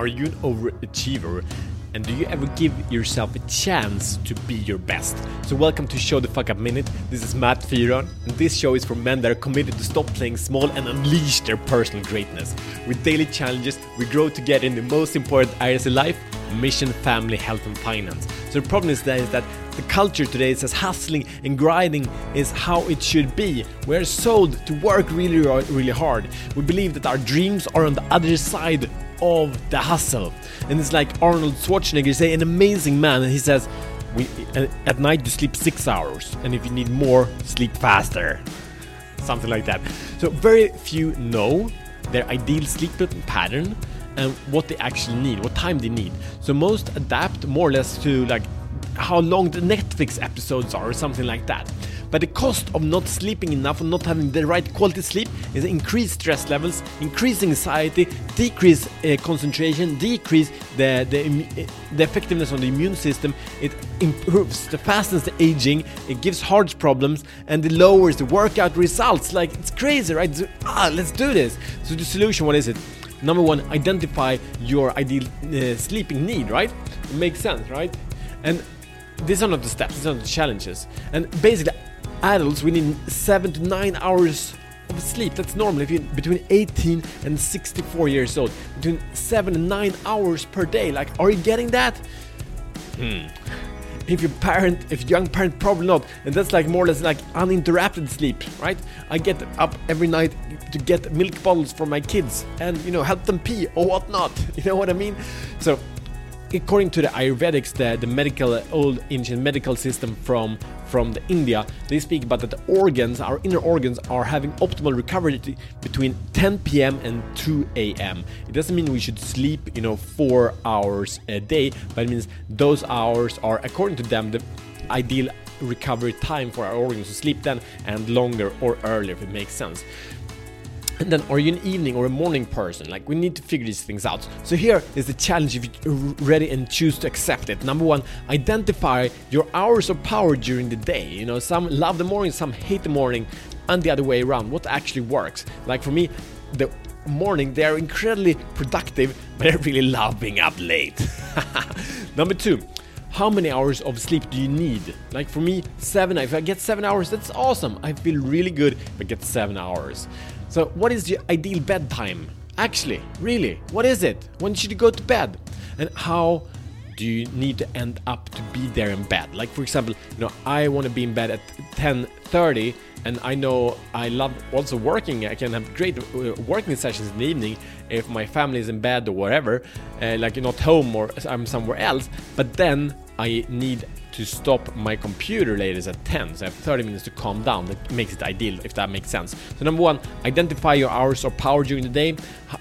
Are you an overachiever? And do you ever give yourself a chance to be your best? So, welcome to Show the Fuck Up Minute. This is Matt Fyron, and this show is for men that are committed to stop playing small and unleash their personal greatness. With daily challenges, we grow together in the most important areas of life mission, family, health, and finance. So, the problem is that, is that the culture today says hustling and grinding is how it should be. We're sold to work really, really hard. We believe that our dreams are on the other side of the hustle. And it's like Arnold Schwarzenegger say, an amazing man, and he says, we, uh, at night you sleep six hours, and if you need more, sleep faster. Something like that. So very few know their ideal sleep pattern and what they actually need, what time they need. So most adapt more or less to like how long the Netflix episodes are or something like that. But the cost of not sleeping enough not having the right quality sleep is increased stress levels, increased anxiety, decreased uh, concentration, decrease the, the, the effectiveness on the immune system. It improves the fastens the aging, it gives heart problems, and it lowers the workout results. Like it's crazy, right? So, ah, let's do this. So the solution, what is it? Number one, identify your ideal uh, sleeping need, right? It makes sense, right? And these are not the steps, these are the challenges. And basically, adults we need 7 to 9 hours of sleep. That's normal if you're between 18 and 64 years old. Between 7 and 9 hours per day. Like, are you getting that? Hmm. If your parent, if young parent, probably not. And that's like more or less like uninterrupted sleep, right? I get up every night to get milk bottles for my kids and, you know, help them pee or whatnot. You know what I mean? So according to the Ayurvedics, the, the medical old ancient medical system from from the India, they speak about that the organs, our inner organs, are having optimal recovery between 10 p.m. and 2 a.m. It doesn't mean we should sleep, you know, four hours a day, but it means those hours are, according to them, the ideal recovery time for our organs to sleep then and longer or earlier if it makes sense. And then, are you an evening or a morning person? Like, we need to figure these things out. So, here is the challenge if you're ready and choose to accept it. Number one, identify your hours of power during the day. You know, some love the morning, some hate the morning, and the other way around. What actually works? Like, for me, the morning they're incredibly productive, but I really love being up late. Number two, how many hours of sleep do you need? Like for me, seven. If I get seven hours, that's awesome. I feel really good if I get seven hours. So, what is your ideal bedtime? Actually, really, what is it? When should you go to bed? And how do you need to end up to be there in bed? Like, for example, you know, I want to be in bed at 10:30, and I know I love also working. I can have great uh, working sessions in the evening if my family is in bed or whatever, uh, like not home or I'm somewhere else. But then I need to stop my computer latest at 10, so I have 30 minutes to calm down. That makes it ideal, if that makes sense. So, number one, identify your hours of power during the day,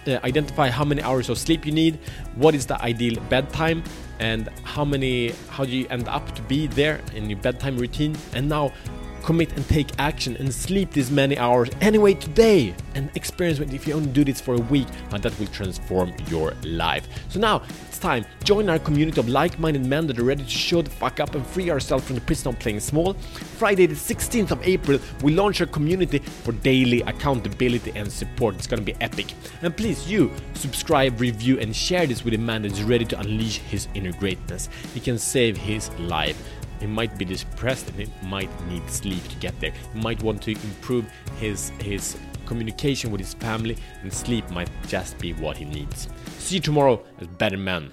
uh, identify how many hours of sleep you need, what is the ideal bedtime, and how many, how do you end up to be there in your bedtime routine, and now commit and take action and sleep these many hours anyway today and experience if you only do this for a week and that will transform your life. So now it's time. Join our community of like-minded men that are ready to show the fuck up and free ourselves from the prison of playing small. Friday the 16th of april we launch our community for daily accountability and support. It's gonna be epic. And please you subscribe review and share this with a man that's ready to unleash his inner greatness. He can save his life he might be depressed and he might need sleep to get there. He might want to improve his his communication with his family, and sleep might just be what he needs. See you tomorrow as better men.